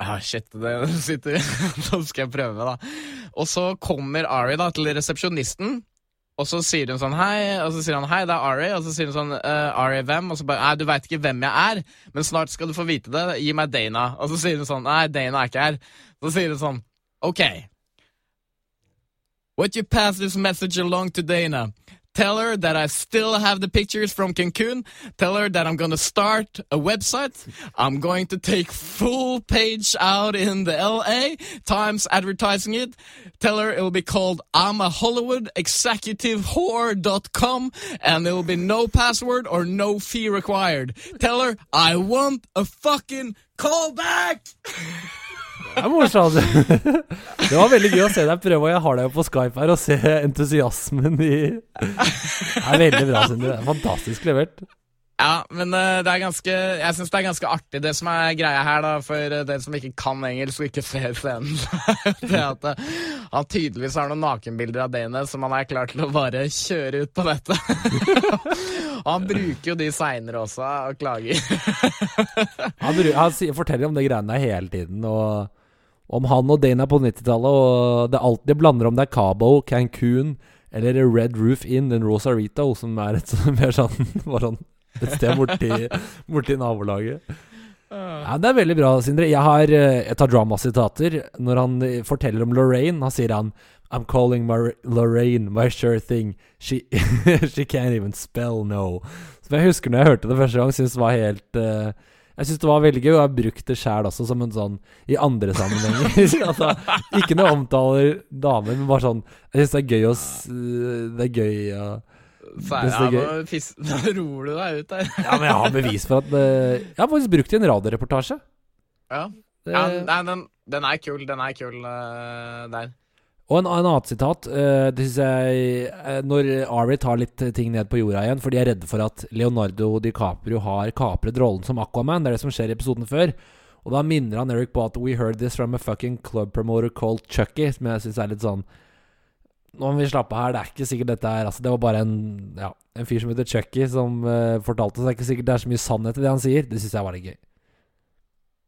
Ja, Shit, det sitter Nå skal jeg prøve, da. Og så kommer Ari da til resepsjonisten, og så sier hun sånn hei, og så sier han hei, det er Ari, og så sier hun sånn «Eh, Ari hvem? Og så bare nei, du veit ikke hvem jeg er, men snart skal du få vite det, gi meg Dana. Og så sier hun sånn nei, Dana er ikke her. Så sier hun sånn ok. Would you pass this message along to Dana? Tell her that I still have the pictures from Cancun. Tell her that I'm going to start a website. I'm going to take full page out in the LA Times advertising it. Tell her it will be called I'm a Hollywood executive whore.com and there will be no password or no fee required. Tell her I want a fucking callback! Det er morsomt. Det var veldig gøy å se deg prøve, og jeg har deg jo på Skype her, og se entusiasmen i Det er veldig bra, Sindre. Fantastisk levert. Ja, men uh, det er ganske Jeg syns det er ganske artig, det som er greia her, da, for den som ikke kan engelsk og ikke ser scenen, det at uh, han tydeligvis har noen nakenbilder av Dane som han er klar til å bare kjøre ut på nettet. han bruker jo de seinere også, og klager. han, han, forteller om de greiene der hele tiden, og om han og Dana på 90-tallet, og det, alt, det blander om det er Cabo, Cancún eller Red Roof Inn, en Rosarito, som er et mer sånn, sånn et sted borti, borti nabolaget. Ja, det er veldig bra, Sindre. Jeg, har, eh, jeg tar dramasitater. Når han eh, forteller om Lorraine, han sier han I'm calling my Lorraine my sure thing. She, she can't even spell no. Som jeg husker når jeg hørte det første gang, syntes det var helt uh, Jeg syns det var veldig gøy, og jeg har brukt det sjæl også som en sånn i andre sammenhenger. altså, ikke noe omtaler damer, men bare sånn Jeg syns det er gøy å Det er gøy å ja, nå, roer du deg ut der. ja, men jeg har bevis for at uh, Jeg har faktisk brukt det i en radioreportasje. Ja. Det, ja nei, den, den, er kul. Den er kul uh, der. Og en, en annet sitat. Uh, det synes jeg Når Ari tar litt ting ned på jorda igjen, for de er redde for at Leonardo DiCaprio har kapret rollen som Aquaman. Det er det som skjer i episoden før. Og da minner han Eric på at We heard this from a fucking club promoter called Chucky, som jeg syns er litt sånn nå må vi slappe her. Det er ikke sikkert dette er altså, Det var bare en, ja, en fyr som heter Chucky, som uh, fortalte oss. Det er ikke sikkert det er så mye sannhet i det han sier. Det syns jeg var litt gøy.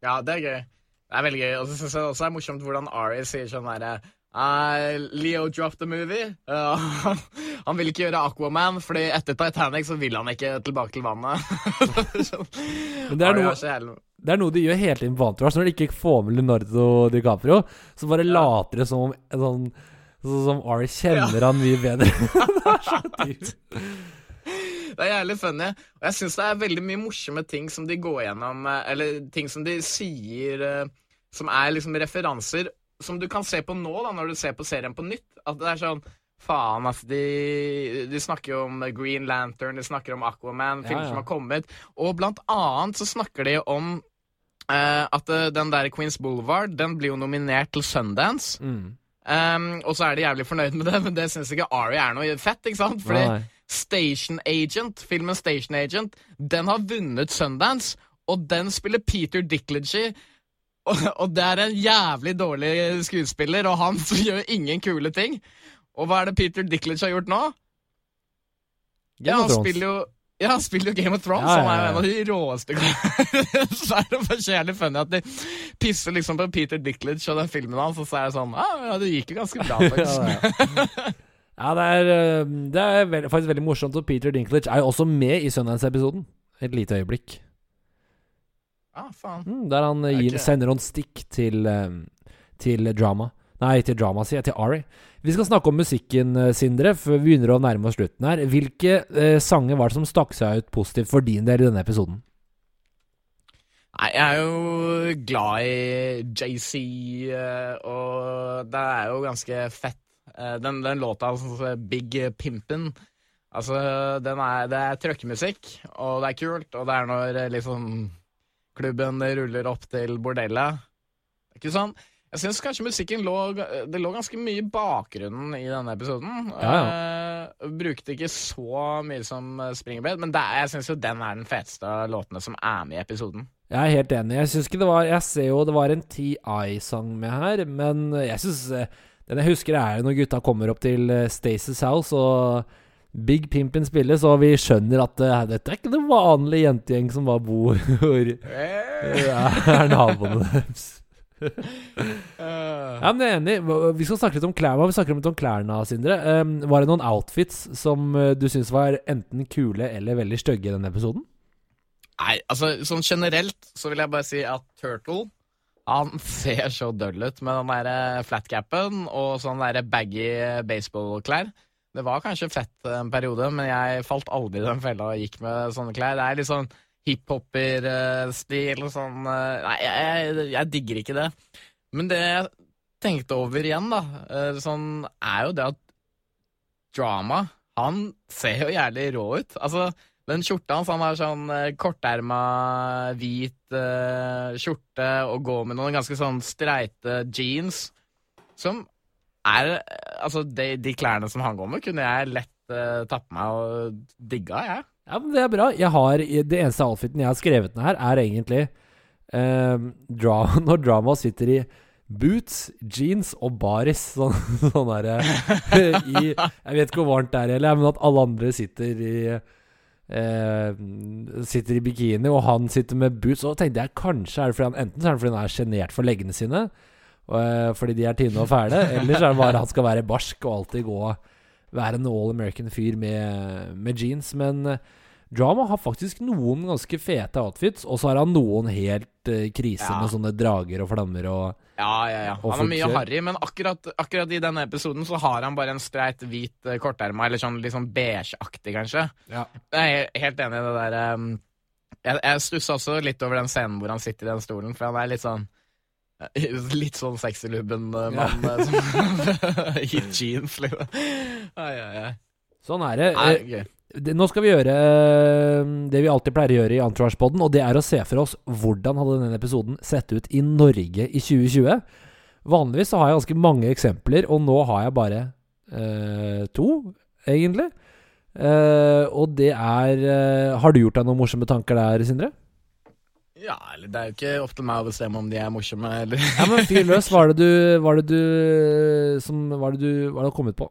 Ja, det er gøy. Det er veldig gøy. Og så syns jeg også er morsomt hvordan Ari sier sånn herre uh, Leo dropped the movie. Uh, han vil ikke gjøre Aquaman, Fordi etter Titanic så vil han ikke tilbake til vannet. Men det er, noe, det er noe de gjør hele tiden på Antrash. Når de ikke får med Leonardo DiCaprio, så bare ja. later det som om sånn Sånn som Ari kjenner ja. han mye bedre. det er så dyrt. Det er jævlig funny. Og jeg syns det er veldig mye morsomme ting som de går gjennom, eh, eller ting som de sier eh, som er liksom referanser som du kan se på nå, da, når du ser på serien på nytt. At det er sånn Faen, altså. De, de, snakker jo om Green Lantern, de snakker om Aquaman, filmer ja, ja. som har kommet. Og blant annet så snakker de om uh, at den der Queens Boulevard, den blir jo nominert til Sundance. Mm. Um, og så er de jævlig fornøyd med det, men det syns ikke Ari er noe fett. ikke sant? Fordi Nei. Station Agent, filmen Station Agent, den har vunnet Sundance, og den spiller Peter Dicklage og, og, det er en jævlig dårlig skuespiller, og han som gjør ingen kule ting. Og hva er det Peter Dicklidge har gjort nå? Ja, han spiller jo ja, han spiller jo Game of Thrones. Ja, ja, ja. Han er jo en av de råeste Så er det bare jævlig funny at de pisser liksom på Peter Dicklidge og den filmen hans, og så er det sånn ah, Ja, det gikk jo ganske bra, faktisk. ja, det er, eh, det er veldig, faktisk veldig morsomt, og Peter Dinklage er jo også med i Sundance-episoden. Et lite øyeblikk. Ah, faen. Mm, der han gir, sender noen stikk til, eh, til drama. Nei, til drama, sier jeg. Til Ari. Vi skal snakke om musikken, eh, Sindre, før vi begynner å nærme oss slutten her. Hvilke eh, sanger var det som stakk seg ut positivt for din del i denne episoden? Nei, jeg er jo glad i JC, eh, og det er jo ganske fett. Eh, den, den låta, altså, Big Pimpin', altså, den er, det er trøkkemusikk, og det er kult, og det er når liksom klubben ruller opp til bordellet. Det ikke sånn jeg syns kanskje musikken lå Det lå ganske mye i bakgrunnen i denne episoden. Ja, ja. Uh, brukte ikke så mye som Springbed, men er, jeg syns jo den er den feteste av låtene som er med i episoden. Jeg er helt enig. Jeg syns ikke det var Jeg ser jo det var en TI-sang med her, men jeg syns eh, Den jeg husker, er når gutta kommer opp til Stacey's Staces House og Big Pimpin spilles, og vi skjønner at uh, dette er ikke det vanlige jentegjeng som bare bor hvor er naboene deres ja, men jeg er enig. Vi skal snakke litt om klær. Hva vi snakker litt om klærne, Sindre. Um, var det noen outfits som uh, du syns var enten kule eller veldig stygge i denne episoden? Nei, altså sånn generelt så vil jeg bare si at Turtle han ser så døll ut med den der eh, flatcapen og sånn der baggy baseballklær. Det var kanskje fett en periode, men jeg falt aldri i den fella og gikk med sånne klær. Det er litt sånn hiphoper-stil og sånn. Eh, nei, jeg, jeg, digger ikke det. Men det jeg tenkte over igjen, da, eh, sånn, er jo det at Drama Han ser jo jævlig rå ut. Altså, den skjorta hans, han har sånn eh, korterma, hvit uh, skjorte og går med noen ganske sånn streite jeans som er Altså, de, de klærne som han går med, kunne jeg lett uh, tatt på meg og digga, jeg. Ja, men det er bra. Jeg har, det eneste outfiten jeg har skrevet ned her, er egentlig uh, dra, når drama sitter i boots, jeans og baris. Sånn, sånn derre Jeg vet ikke hvor varmt det er heller, men at alle andre sitter i eh, Sitter i bikini, og han sitter med boots. Og tenkte jeg kanskje er det fordi han enten så er det fordi han er sjenert for leggene sine, eh, fordi de er tynne og fæle, Ellers er det bare han skal være barsk og alltid gå være en all American fyr med, med jeans. Men uh, Drama har faktisk noen ganske fete outfits, og så har han noen helt uh, krise ja. med sånne drager og flammer og Ja, ja, ja. Han er mye harry, men akkurat, akkurat, i denne episoden så har han bare en streit hvit uh, korterma, eller sånn litt sånn beigeaktig, kanskje. Ja. Jeg er helt enig i det der um, Jeg, jeg stussa også litt over den scenen hvor han sitter i den stolen, for han er litt sånn Litt sånn sexylubben-mann ja. i jeans, liksom. Ai, ai, ai. Sånn er det. Ai, okay. Nå skal vi gjøre eh, det vi alltid pleier å gjøre i Entourage-poden, og det er å se for oss hvordan hadde denne episoden sett ut i Norge i 2020. Vanligvis så har jeg ganske mange eksempler, og nå har jeg bare eh, to, egentlig. Eh, og det er eh, Har du gjort deg noen morsomme tanker der, Sindre? Ja, eller det er jo ikke opp til meg å bestemme om de er morsomme, eller Ja, men fyr løs. Hva er det du Hva er det du som Hva er det du Hva er det du har kommet på?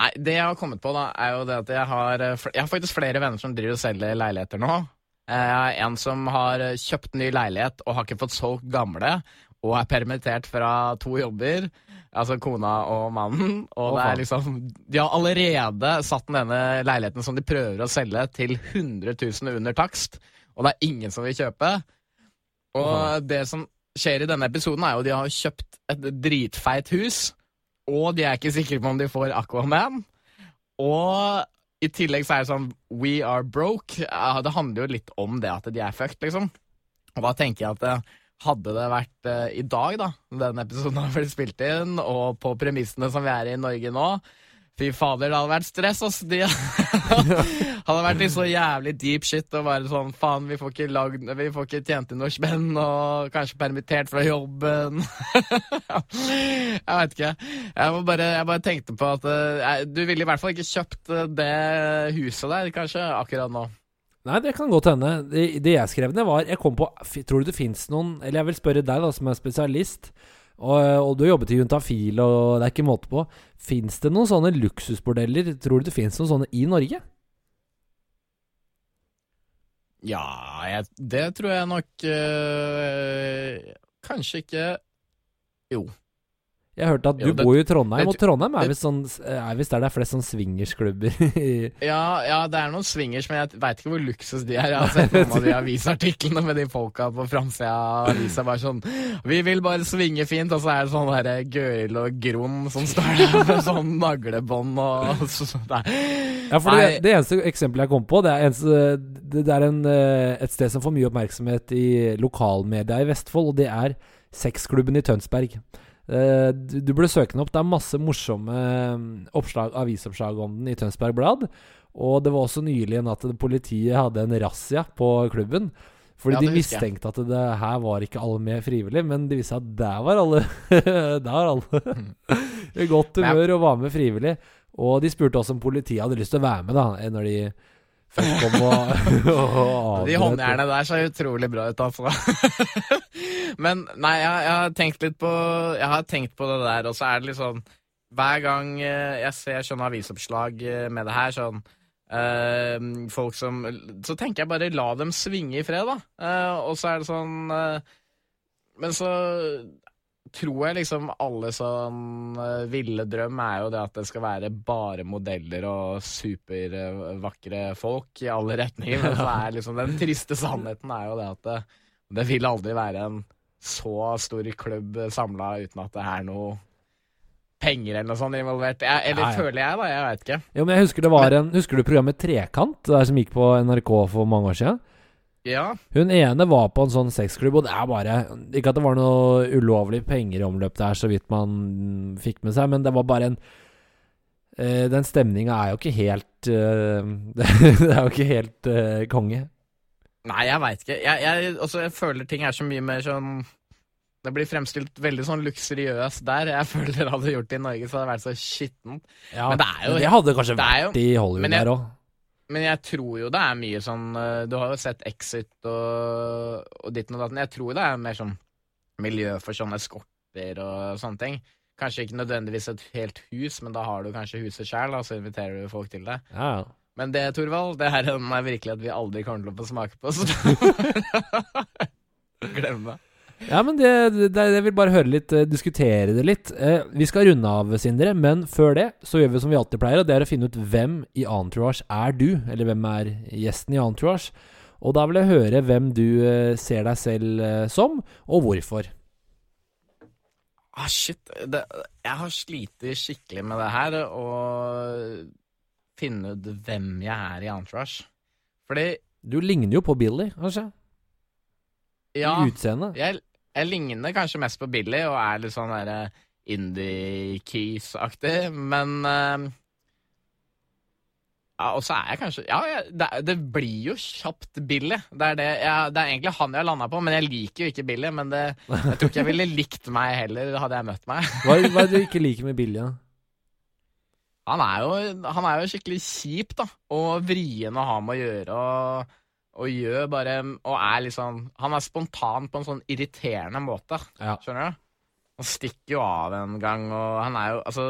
Nei, det jeg har kommet på, da, er jo det at jeg har eh, Jeg har faktisk flere venner som driver og selger leiligheter nå. Eh, jeg har en som har eh, kjøpt ny leilighet og har ikke fått solgt gamle, og er permittert fra to jobber. Altså kona og mannen. Og det er liksom De har allerede satt denne leiligheten som de prøver å selge, til 100 000 under takst, og det er ingen som vil kjøpe. Og det som skjer i denne episoden, er jo at de har kjøpt et dritfeit hus og de er ikke sikre på om de får Aquaman. Og i tillegg så er det sånn We are broke. Det handler jo litt om det at de er fucked, liksom. Og da tenker jeg at det, eh, hadde det vært uh, i dag, da, denne episoden har blitt spilt inn, og på premissene som vi er i Norge nå, Fy fader, det hadde vært stress, ass. De hadde vært litt så jævlig deep shit og bare sånn faen, vi får ikke, lagd, vi får ikke tjent inn noe spenn og kanskje permittert fra jobben. jeg veit ikke. Jeg bare, jeg bare, tenkte på at jeg, du ville i hvert fall ikke kjøpt eh, det huset der, kanskje, akkurat nå. Nei, det kan godt hende. Det, det jeg skrev ned, var Jeg kom på Tror du det fins noen Eller jeg vil spørre deg, da, som er spesialist. Og, og, du har jobbet i Juntafil, og det er ikke måte på. Fins det noen sånne luksusbordeller? Tror du det fins noen sånne i Norge? Ja, jeg, det tror jeg nok øh, Kanskje ikke Jo. Jeg hørte at du jo, det, bor jo i Trondheim, det, og Trondheim er visst sånn, der det er flest sånn swingersklubber. ja, ja, det er noen swingers, men jeg veit ikke hvor luksus de er. Jeg har sett noen av de avisartiklene med de folka på framsida av avisa bare sånn Vi vil bare svinge fint, og så er det sånn derre Gøril og Grom som står der med sånn naglebånd og så, Ja, for det, det, eneste eksempelet jeg kom på, det er, eneste, det er en, eh, et sted som får mye oppmerksomhet i lokalmedia i Vestfold, og det er sexklubben i Tønsberg. Uh, du, du burde søke den opp. Det er masse morsomme mm, oppslag, avisoppslag om den i Tønsberg Blad. Og det var også nylig at politiet hadde en razzia på klubben. Fordi ja, de mistenkte at det her var ikke alle med frivillig, men det viste seg at der var alle. der var alle i godt humør og var med frivillig. Og de spurte også om politiet hadde lyst til å være med, da, når de Først kom og, og De håndjernene der ser utrolig bra ut, altså. Men nei, jeg, jeg, har tenkt litt på Jeg har tenkt på det der, og så er det litt sånn Hver gang eh, jeg ser sånne avisoppslag eh, med det her, sånn øh, Folk som Så tenker jeg bare la dem svinge i fred, da. Uh, og så er det sånn uh, Men så tror jeg liksom alle sånn uh, ville drøm er jo det at det skal være bare modeller og supervakre folk i alle retninger. Men så er liksom den triste sannheten er jo det at det, det vil aldri være en så stor klubb samla uten at det er noe penger eller noe sånt involvert. Jeg, eller Nei. føler jeg, da. Jeg veit ikke. Jo, men jeg husker det var en Husker du programmet Trekant, der som gikk på NRK for mange år siden? Ja. Hun ene var på en sånn sexklubb, og det er bare Ikke at det var noe ulovlig penger i omløp der, så vidt man fikk med seg, men det var bare en uh, Den stemninga er jo ikke helt uh, Det er jo ikke helt uh, konge. Nei, jeg veit ikke. Jeg, jeg, også, jeg føler ting er så mye mer sånn Det blir fremstilt veldig sånn luksuriøst der. Jeg føler det hadde gjort det i Norge, så hadde det vært så skittent. Ja, Men det er jo- det hadde kanskje det er jo- vært i Hollywood der òg. Men jeg tror jo det er mye sånn eh, Du har jo sett Exit og, og ditten og datten. Jeg tror det er mer sånn miljø for sånne eskorter og sånne ting. Kanskje ikke nødvendigvis et helt hus, men da har du kanskje huset sjæl, og så inviterer du folk til det. Ja, ja. Men det, Torvald, det her er en virkelighet vi aldri kommer til å få smake på, så Glem det. Ja, men det, det, Jeg vil bare høre litt, eh, diskutere det litt. Eh, vi skal runde av, Sindre, men før det så gjør vi som vi alltid pleier, og det er å finne ut hvem i Entourage er du, eller hvem er gjesten i Entourage. Og da vil jeg høre hvem du eh, ser deg selv eh, som, og hvorfor. Ah, shit. Det, jeg har slitt skikkelig med det her, å finne ut hvem jeg er i Entourage. Fordi, Du ligner jo på Billy, kanskje? ja I utseendet. jeg, jeg ligner kanskje mest på Billy og er litt sånn derre Indie Keys-aktig, men uh, ja, Og så er jeg kanskje Ja, jeg, det, det blir jo kjapt Billy. Det er, det, jeg, det er egentlig han jeg har landa på, men jeg liker jo ikke Billy. Men det, jeg tror ikke jeg ville likt meg heller, hadde jeg møtt meg. Hva, hva er det du ikke liker med Billy? da? Han er jo, han er jo skikkelig kjip, da. Og vrien å ha med å gjøre. Og, og gjør bare Og er sånn Han er spontan på en sånn irriterende måte. Ja. Skjønner du? Han stikker jo av en gang, og han er jo Altså,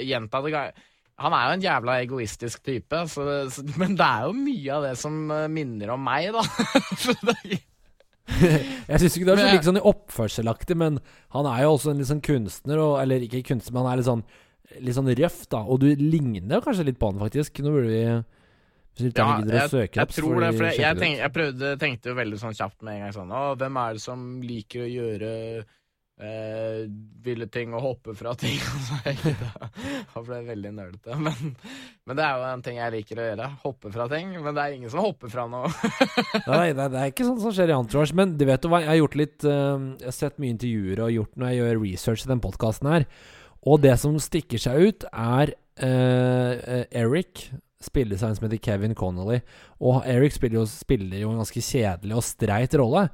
gjentatte ganger Han er jo en jævla egoistisk type, så, så, men det er jo mye av det som eh, minner om meg, da. Jeg syns ikke det er så like sånn i oppførselaktig, men han er jo også en litt sånn kunstner, og, eller ikke kunstner, men han er litt sånn Litt sånn røff, da. Og du ligner kanskje litt på han, faktisk. Nå burde vi Hvis ja, jeg, jeg opp, tror det. For jeg, jeg, tenk, jeg prøvde, tenkte veldig sånn kjapt med en gang sånn Å, hvem er det som liker å gjøre eh, ville ting og hoppe fra ting? Da ble jeg veldig nølete. Men, men det er jo en ting jeg liker å gjøre. Hoppe fra ting. Men det er ingen som hopper fra noe. Nei, det, det er ikke sånn som skjer i Entourage. Men du vet jo hva, jeg har gjort litt eh, Jeg har sett mye intervjuer og gjort når jeg gjør research i den podkasten her. Og det som stikker seg ut, er Spiller Eric. Spilldesign som heter Kevin Connolly. Og Eric spiller jo, spiller jo en ganske kjedelig og streit rolle.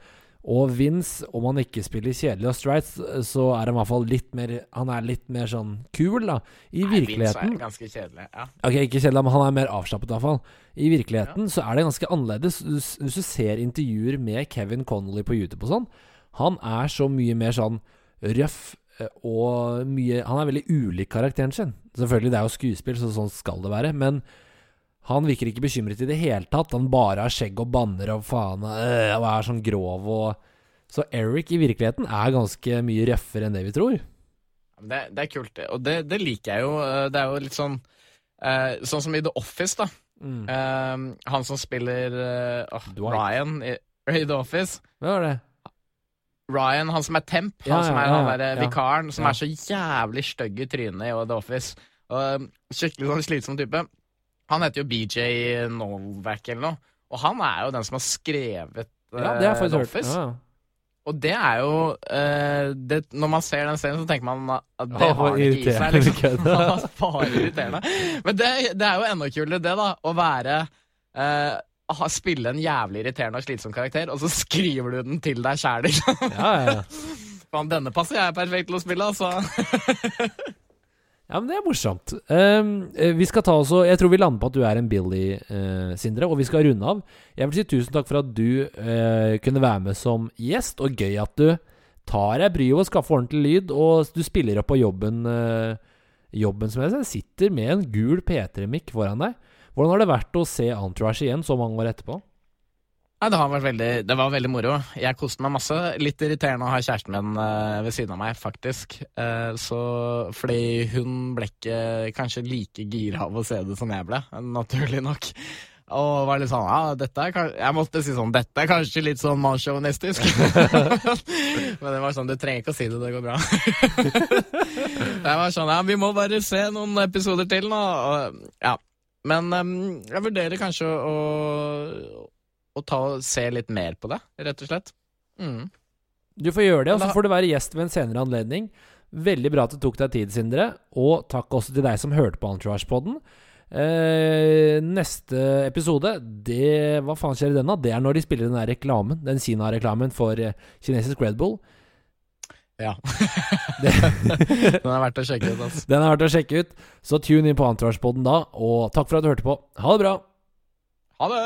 Og Vince, om han ikke spiller kjedelig og streit, så er han i hvert fall litt mer Han er litt mer sånn kul, da. I Nei, Vince virkeligheten er ganske kjedelig. Ja. Ok, ikke kjedelig, men han er mer avslappet i hvert fall. I virkeligheten så er det ganske annerledes. Hvis du ser intervjuer med Kevin Connolly på YouTube og sånn, han er så mye mer sånn røff og mye Han er veldig ulik karakteren sin. Selvfølgelig, det er jo skuespill, så sånn skal det være. Men han virker ikke bekymret i det hele tatt. Han bare har skjegg og banner og faen øh, og er sånn grov og Så Eric i virkeligheten er ganske mye røffere enn det vi tror. Det, det er kult, det. Og det, det liker jeg jo. Eh, Det er jo litt sånn eh, Sånn som i The Office, da. Mm. Eh, han som spiller uh. Ryan i, i The Office. Hva var det? Ryan, han som er temp, Ja, han som er ja, han der ja. vikaren, som er så jævlig stygg i trynet i The Office. Og, um, skikkelig sånn slitsom type. Han heter jo BJ Novak eller noe, og han er jo den som har skrevet eh, Ja, det har jeg The. Office. Ja, ja. Og det er jo uh, det, Når man ser den serien, så tenker man at det Å, har det ikke i seg. Liksom. bare irriterende. Men det, det er jo enda kulere, det, da. Å være eh, ha, Spille en jævlig irriterende og slitsom karakter, og så skriver du den til deg sjæl, liksom. Ja, ja, ja. Faen, denne passer jeg perfekt til å spille, altså. Ja, men det er morsomt. Eh, vi skal ta også Jeg tror vi lander på at du er en Billy, uh, Sindre, og vi skal runde av. Jeg vil si tusen takk for at du uh, kunne være med som gjest, og gøy at du tar deg bryet å skaffe ordentlig lyd, og du spiller opp på jobben Uh, Jobben som jeg ser, sitter med en gul P3-mikk foran deg. Hvordan har det vært å se Entourage igjen så mange år etterpå? Nei, det, veldig, det var veldig moro. Jeg koste meg masse. Litt irriterende å ha kjæresten min eh, ved siden av meg, faktisk. Eh, så, fordi hun ble ikke kanskje like gira av å se det som jeg ble, naturlig nok. Og var litt sånn ja, dette er kan- Jeg måtte si sånn Dette er kanskje litt sånn mannssjåvinistisk. Men det var sånn Du trenger ikke å si det, det går bra. jeg var sånn Ja, vi må bare se noen episoder til nå. Og, ja. Men um, jeg vurderer kanskje å, å ta se litt mer på det, rett og slett. Mm. Du får gjøre det, og så får du være gjest ved en senere anledning. Veldig bra at du tok deg tid, Sindre. Og takk også til deg som hørte på Entourage-podden. Eh, neste episode, det Hva faen skjer i den, da? Det er når de spiller den der reklamen. Den Kina-reklamen for eh, kinesisk Red Bull. Ja. Den er verdt å sjekke ut, altså. Den er verdt å sjekke ut. Så tune inn på Entourage-poden da, og takk for at du hørte på. Ha det bra! Ha det!